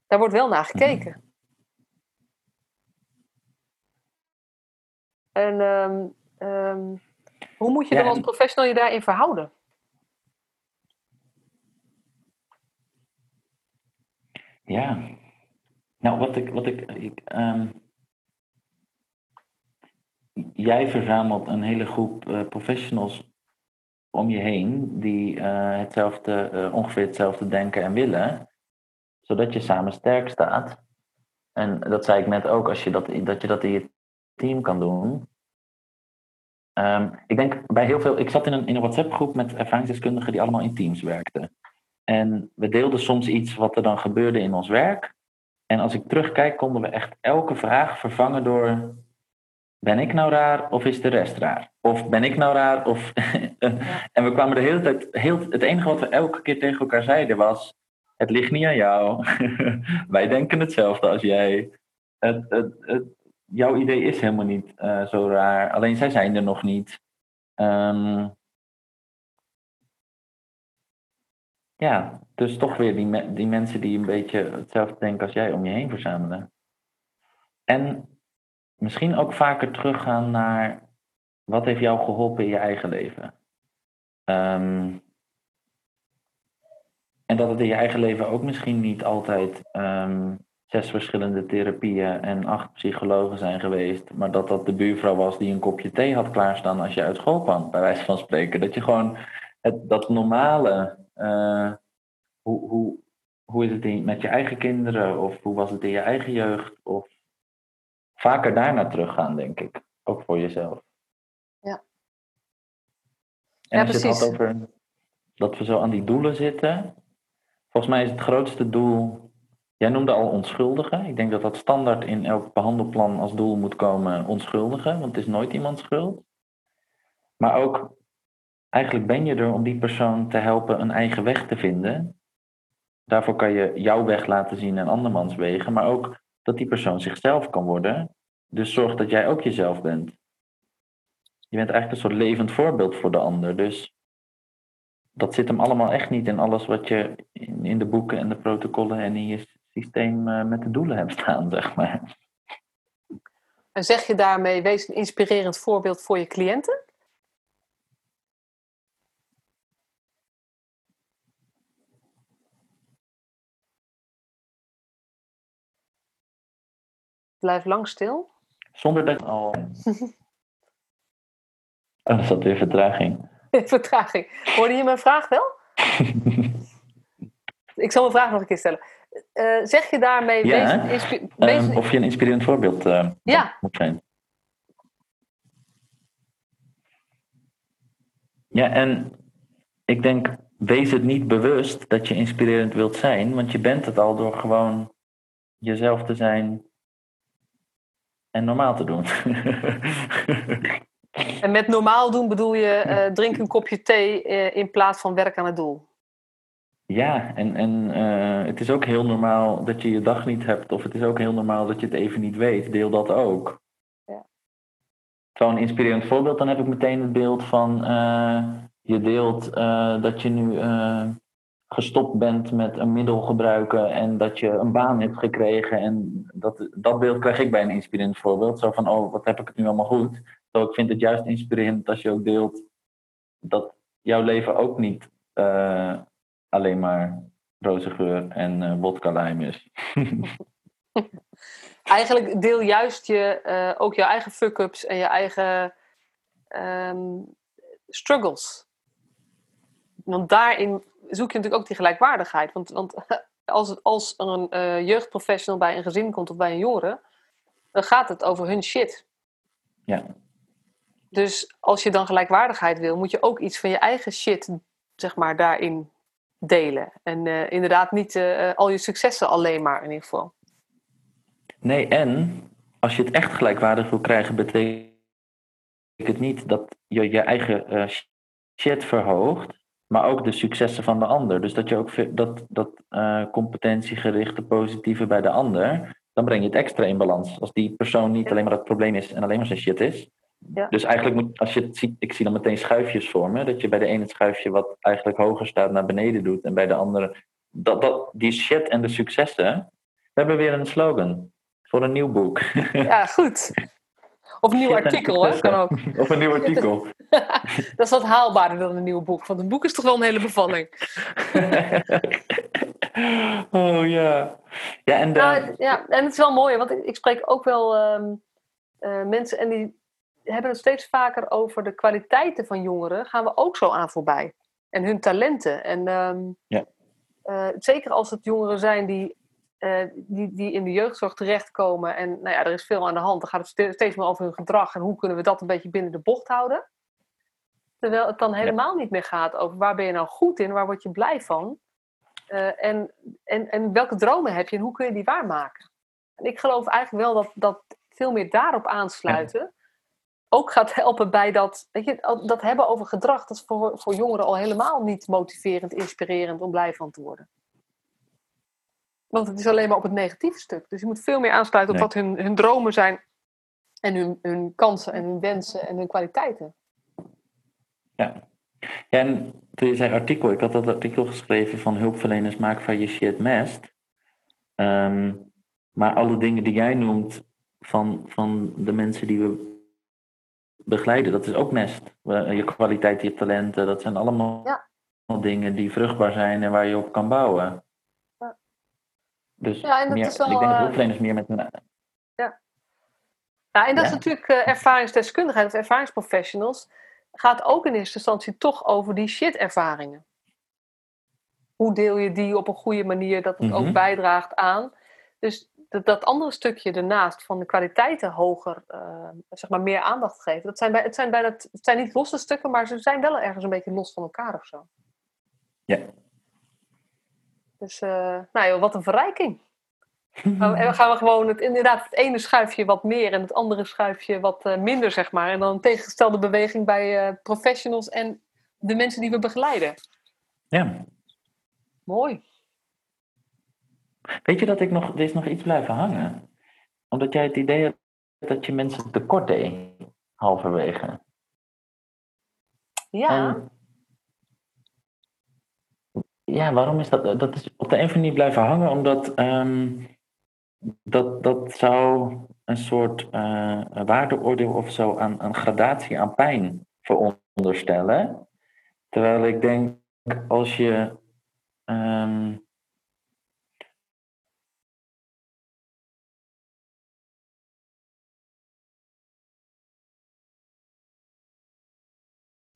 daar wordt wel naar gekeken. Mhm. En um, um, hoe moet je ja, dan als professional je daarin verhouden? Ja, nou wat ik, wat ik, ik um, jij verzamelt een hele groep uh, professionals om je heen die uh, hetzelfde, uh, ongeveer hetzelfde denken en willen zodat je samen sterk staat. En dat zei ik net ook, als je dat, dat je dat in je team kan doen. Um, ik denk bij heel veel. Ik zat in een, in een WhatsApp-groep met ervaringsdeskundigen die allemaal in teams werkten. En we deelden soms iets wat er dan gebeurde in ons werk. En als ik terugkijk, konden we echt elke vraag vervangen door: Ben ik nou raar of is de rest raar? Of ben ik nou raar? Of en we kwamen de hele tijd. Heel, het enige wat we elke keer tegen elkaar zeiden was: het ligt niet aan jou. Wij denken hetzelfde als jij. Het, het, het, jouw idee is helemaal niet uh, zo raar. Alleen zij zijn er nog niet. Um, ja, dus toch weer die, me die mensen die een beetje hetzelfde denken als jij om je heen verzamelen. En misschien ook vaker teruggaan naar wat heeft jou geholpen in je eigen leven. Um, en dat het in je eigen leven ook misschien niet altijd um, zes verschillende therapieën en acht psychologen zijn geweest. Maar dat dat de buurvrouw was die een kopje thee had klaarstaan als je uit school kwam, bij wijze van spreken. Dat je gewoon het, dat normale. Uh, hoe, hoe, hoe is het in, met je eigen kinderen? Of hoe was het in je eigen jeugd? Of vaker daarnaar teruggaan, denk ik. Ook voor jezelf. Ja. En ja, als je het had over dat we zo aan die doelen zitten. Volgens mij is het grootste doel. Jij noemde al onschuldigen. Ik denk dat dat standaard in elk behandelplan als doel moet komen: onschuldigen, want het is nooit iemands schuld. Maar ook, eigenlijk ben je er om die persoon te helpen een eigen weg te vinden. Daarvoor kan je jouw weg laten zien en andermans wegen, maar ook dat die persoon zichzelf kan worden. Dus zorg dat jij ook jezelf bent. Je bent eigenlijk een soort levend voorbeeld voor de ander. Dus dat zit hem allemaal echt niet in alles wat je in, de boeken en de protocollen en in je systeem uh, met de doelen hebt staan, zeg maar. En zeg je daarmee, wees een inspirerend voorbeeld voor je cliënten? Blijf lang stil. Zonder dat al. oh, dat zat weer vertraging. vertraging. Hoorde je mijn vraag wel? Ik zal mijn vraag nog een keer stellen. Uh, zeg je daarmee... Ja, wees, uh, of je een inspirerend voorbeeld uh, ja. moet zijn. Ja, en ik denk, wees het niet bewust dat je inspirerend wilt zijn, want je bent het al door gewoon jezelf te zijn en normaal te doen. en met normaal doen bedoel je uh, drink een kopje thee uh, in plaats van werk aan het doel? Ja, en, en uh, het is ook heel normaal dat je je dag niet hebt, of het is ook heel normaal dat je het even niet weet. Deel dat ook. Ja. Zo'n inspirerend voorbeeld, dan heb ik meteen het beeld van je deelt dat je nu gestopt bent met een middel gebruiken en dat je een baan hebt gekregen. En dat, dat beeld krijg ik bij een inspirerend voorbeeld. Zo van, oh, wat heb ik het nu allemaal goed. Zo, ik vind het juist inspirerend als je ook deelt dat jouw leven ook niet uh, alleen maar roze geur en uh, wodka lime is. Eigenlijk deel juist je, uh, ook jouw eigen fuck-ups en je eigen um, struggles. Want daarin zoek je natuurlijk ook die gelijkwaardigheid. Want, want als, als er een uh, jeugdprofessional bij een gezin komt of bij een jongere, dan gaat het over hun shit. Ja. Dus als je dan gelijkwaardigheid wil, moet je ook iets van je eigen shit, zeg maar, daarin delen. En uh, inderdaad niet uh, al je successen alleen maar in ieder geval. Nee, en als je het echt gelijkwaardig wil krijgen, betekent het niet dat je je eigen shit verhoogt, maar ook de successen van de ander. Dus dat je ook dat, dat uh, competentiegerichte positieve bij de ander, dan breng je het extra in balans. Als die persoon niet alleen maar het probleem is en alleen maar zijn shit is. Ja. Dus eigenlijk moet, als je het ziet, ik zie dan meteen schuifjes vormen, dat je bij de ene schuifje wat eigenlijk hoger staat naar beneden doet en bij de andere, dat, dat, die shit en de successen. We hebben weer een slogan voor een nieuw boek. Ja, goed. Of een nieuw artikel, hè? Kan ook. Of een nieuw artikel. dat is wat haalbaarder dan een nieuw boek. Want een boek is toch wel een hele bevalling. oh ja. Ja en, nou, ja, en het is wel mooi, want ik, spreek ook wel um, uh, mensen en die hebben het steeds vaker over de kwaliteiten van jongeren. Gaan we ook zo aan voorbij. En hun talenten. En um, ja. Uh, zeker als het jongeren zijn die uh, die, die in de jeugdzorg terechtkomen. En nou ja, er is veel aan de hand. Dan gaat het steeds meer over hun gedrag. En hoe kunnen we dat een beetje binnen de bocht houden? Terwijl het dan helemaal niet meer gaat over waar ben je nou goed in, waar word je blij van. Uh, en, en, en welke dromen heb je en hoe kun je die waarmaken? En ik geloof eigenlijk wel dat, dat veel meer daarop aansluiten ook gaat helpen bij dat, weet je, dat hebben over gedrag. Dat is voor, voor jongeren al helemaal niet motiverend, inspirerend om blij van te worden. Want het is alleen maar op het negatieve stuk. Dus je moet veel meer aansluiten op wat hun, hun dromen zijn. En hun, hun kansen en hun wensen en hun kwaliteiten. Ja. ja en toen je zei artikel, ik had dat artikel geschreven van hulpverleners maken van je shit mest. Ehm, maar alle dingen die jij noemt van, van de mensen die we begeleiden, dat is ook mest. Je kwaliteit, je talenten, dat zijn allemaal ja. dingen die vruchtbaar zijn en waar je op kan bouwen. Dus ja, meer, wel, ik denk dat eh, hulpverleners meer met hun... Ja. ja, en dat is natuurlijk uh, ervaringsdeskundigheid of ervaringsprofessionals. Gaat ook in eerste instantie toch over die shit-ervaringen. Hoe deel je die op een goede manier dat het ook mhm. bijdraagt aan. Dus dat, dat, andere stukje ernaast van de kwaliteiten hoger, uh, zeg maar meer aandacht geven. Dat zijn bij, het, zijn bijna, het zijn niet losse stukken, maar ze zijn wel ergens een beetje los van elkaar of zo. Ja, dus uh, nou joh, wat een verrijking. En dan gaan we gewoon het, inderdaad het ene schuifje wat meer en het andere schuifje wat uh, minder, zeg maar. En dan een tegengestelde beweging bij uh, professionals en de mensen die we begeleiden. Ja. Mooi. Weet je dat ik nog, er is nog iets blijven hangen? Omdat jij het idee hebt dat je mensen tekort deed, halverwege. Ja. Ja, waarom is dat? Dat is op de een of manier blijven hangen, omdat ehm, dat, dat zou een soort uh, waardeoordeel of zo aan een gradatie aan pijn veronderstellen. Terwijl ik denk, als je. Um,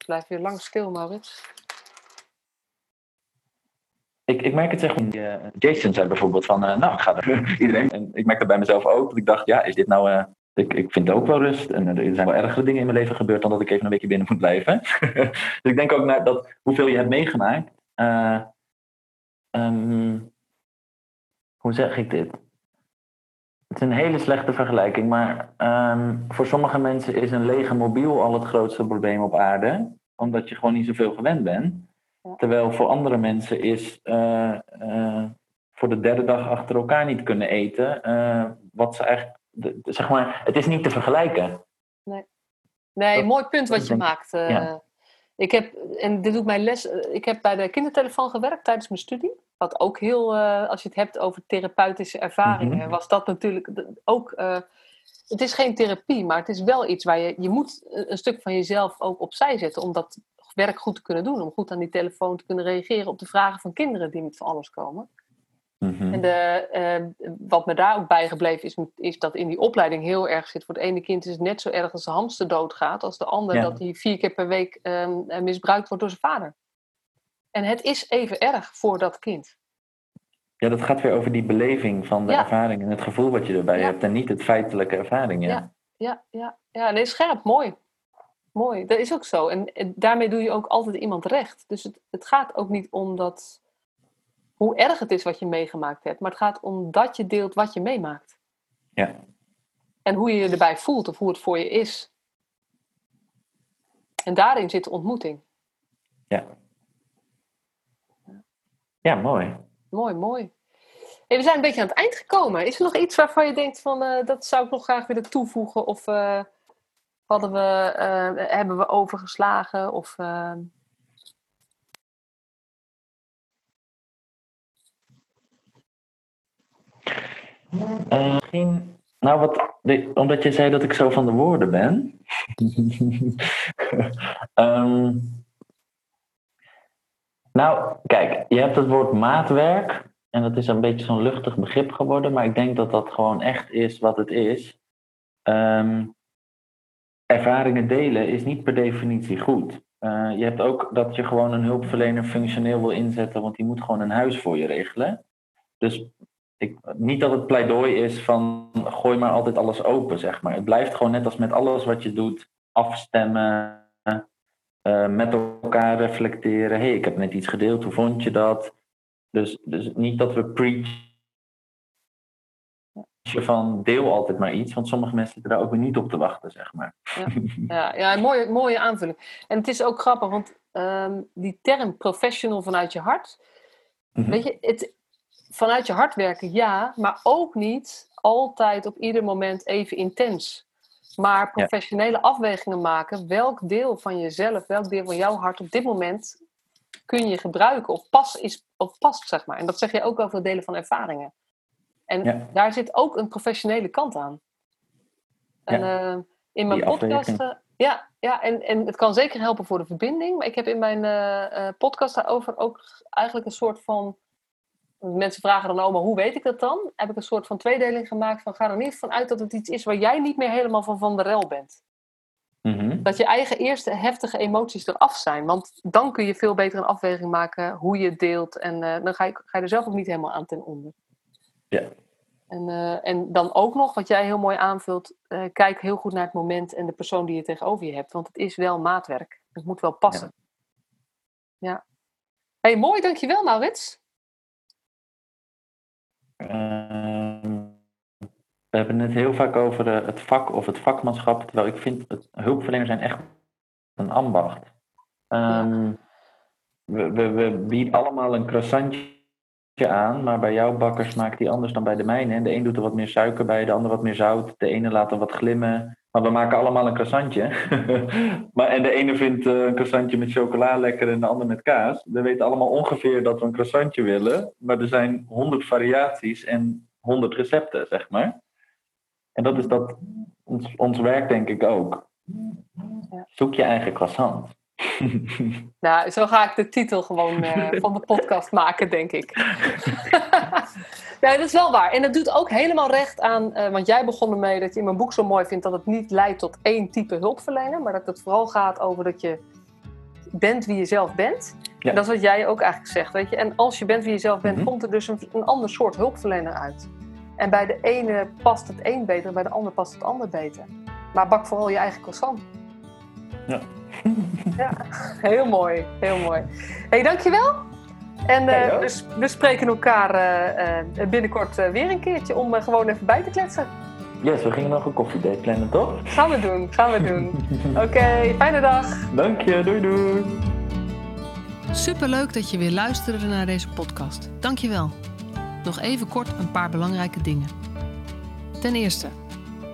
Blijf weer lang stil, Maurits. Ik, ik merk het zeg uh, Jason zei bijvoorbeeld van, uh, nou, ik ga er iedereen. En ik merk dat bij mezelf ook. Dat ik dacht, ja, is dit nou. Uh, ik, ik vind ook wel rust. En er zijn wel ergere dingen in mijn leven gebeurd dan dat ik even een weekje binnen moet blijven. dus ik denk ook naar dat hoeveel je hebt meegemaakt. Um, hoe zeg ik dit? Het is een hele slechte vergelijking, maar um, voor sommige mensen is een lege mobiel al het grootste probleem op aarde, omdat je gewoon niet zoveel gewend bent. Terwijl voor andere mensen is uh, uh, voor de derde dag achter elkaar niet kunnen eten, uh, wat ze eigenlijk, de, zeg maar, het is niet te vergelijken. Nee, nee dat, mooi punt wat je denk, maakt. Ja. Ik heb, en dit doet mijn les, ik heb bij de kindertelefoon gewerkt tijdens mijn studie. Wat ook heel, als je het hebt over therapeutische ervaringen, mm-hmm. was dat natuurlijk ook. het is geen therapie, maar het is wel iets waar je, je moet een stuk van jezelf ook opzij zetten om dat werk goed te kunnen doen. Om goed aan die telefoon te kunnen reageren op de vragen van kinderen die met van alles komen. Mm-hmm. En de, uh, wat me daar ook bijgebleven is, is dat in die opleiding heel erg zit. Voor het ene kind is het net zo erg als de hamster doodgaat, als de ander ja. dat hij vier keer per week uh, misbruikt wordt door zijn vader. En het is even erg voor dat kind. Ja, dat gaat weer over die beleving van de ja. ervaring en het gevoel wat je erbij ja. hebt en niet het feitelijke ervaring. Ja, ja, ja, ja. ja nee, scherp, mooi. Mooi, dat is ook zo. En, en, daarmee doe je ook altijd iemand recht. Dus het, het gaat ook niet om dat, hoe erg het is wat je meegemaakt hebt, maar het gaat om dat je deelt wat je meemaakt. Ja. En hoe je je erbij voelt of hoe het voor je is. En daarin zit de ontmoeting. Ja. Ja, mooi. Mooi, mooi. Hey, we zijn een beetje aan het eind gekomen. Is er nog iets waarvan je denkt van uh, dat zou ik nog graag willen toevoegen? Of uh, hadden we, uh, hebben we overgeslagen? Of, uh... Uh, misschien, nou wat, omdat je zei dat ik zo van de woorden ben. um, nou, kijk, je hebt het woord maatwerk. En dat is een beetje zo'n luchtig begrip geworden, maar ik denk dat dat gewoon echt is wat het is. Um, ervaringen delen is niet per definitie goed. Uh, je hebt ook dat je gewoon een hulpverlener functioneel wil inzetten, want die moet gewoon een huis voor je regelen. Dus ik, niet dat het pleidooi is van gooi maar altijd alles open, zeg maar. Het blijft gewoon net als met alles wat je doet, afstemmen, uh, met elkaar reflecteren. hey, ik heb net iets gedeeld, hoe vond je dat? Dus, dus niet dat we preach van deel altijd maar iets, want sommige mensen zitten daar ook weer niet op te wachten, zeg maar. Ja, ja, ja mooie, mooie aanvulling. En het is ook grappig, want um, die term professional vanuit je hart, mm-hmm. weet je, het, vanuit je hart werken, ja, maar ook niet altijd op ieder moment even intens. Maar professionele ja. afwegingen maken, welk deel van jezelf, welk deel van jouw hart op dit moment kun je gebruiken of, pas is, of past, zeg maar. En dat zeg je ook over delen van ervaringen. En daar zit ook een professionele kant aan. En ja. uh, in mijn podcast. Uh, ja, ja en, en het kan zeker helpen voor de verbinding. Maar ik heb in mijn uh, podcast daarover ook eigenlijk een soort van. Mensen vragen dan, oh, maar hoe weet ik dat dan? Heb ik een soort van tweedeling gemaakt van ga er niet vanuit dat het iets is waar jij niet meer helemaal van van de rel bent. Mm-hmm. Dat je eigen eerste heftige emoties eraf zijn. Want dan kun je veel beter een afweging maken hoe je het deelt. En dan ga je, ga je er zelf ook niet helemaal aan ten onder. Ja. En, uh, en dan ook nog, wat jij heel mooi aanvult, uh, kijk heel goed naar het moment en de persoon die je tegenover je hebt. Want het is wel maatwerk. Het moet wel passen. Ja. ja. hey, mooi, dankjewel Maurits. Uh, we hebben het heel vaak over uh, het vak of het vakmanschap. Terwijl ik vind, het, hulpverleners zijn echt een ambacht. Um, ja. we, we, we bieden allemaal een croissantje aan, maar bij jouw bakker smaakt die anders dan bij de mijne. De een doet er wat meer suiker bij, de ander wat meer zout. De ene laat er wat glimmen. Maar Maar we maken allemaal een croissantje. maar, en de ene vindt eh, een croissantje met chocola lekker en de ander met kaas. We weten allemaal ongeveer dat we een croissantje willen. Maar er zijn honderd variaties en honderd recepten, zeg maar. En dat is dat ons, ons werk denk ik ook. Zoek je eigen croissant. nou, zo ga ik de titel gewoon uh, van de podcast maken, denk ik. ja, dat is wel waar. En het doet ook helemaal recht aan, uh, want jij begon ermee dat je in mijn boek zo mooi vindt dat het niet leidt tot één type hulpverlener, maar dat het vooral gaat over dat je bent wie je zelf bent. Ja. En dat is wat jij ook eigenlijk zegt, weet je. En als je bent wie je zelf bent, mm -hmm. komt er dus een, een ander soort hulpverlener uit. En bij de ene past het een beter, bij de ander past het ander beter. Maar bak vooral je eigen croissant. Ja. ja, heel mooi. Heel mooi. hey, dankjewel. En uh, we, we, spreken elkaar uh, uh, binnenkort weer een keertje om gewoon even bij te kletsen. Yes, we gingen nog een koffiedate plannen, toch? Gaan we doen, gaan we doen. Oké, okay, fijne dag. Dank je, doei doei. Superleuk dat je weer luisterde naar deze podcast. Dankjewel. Nog even kort een paar belangrijke dingen. Ten eerste,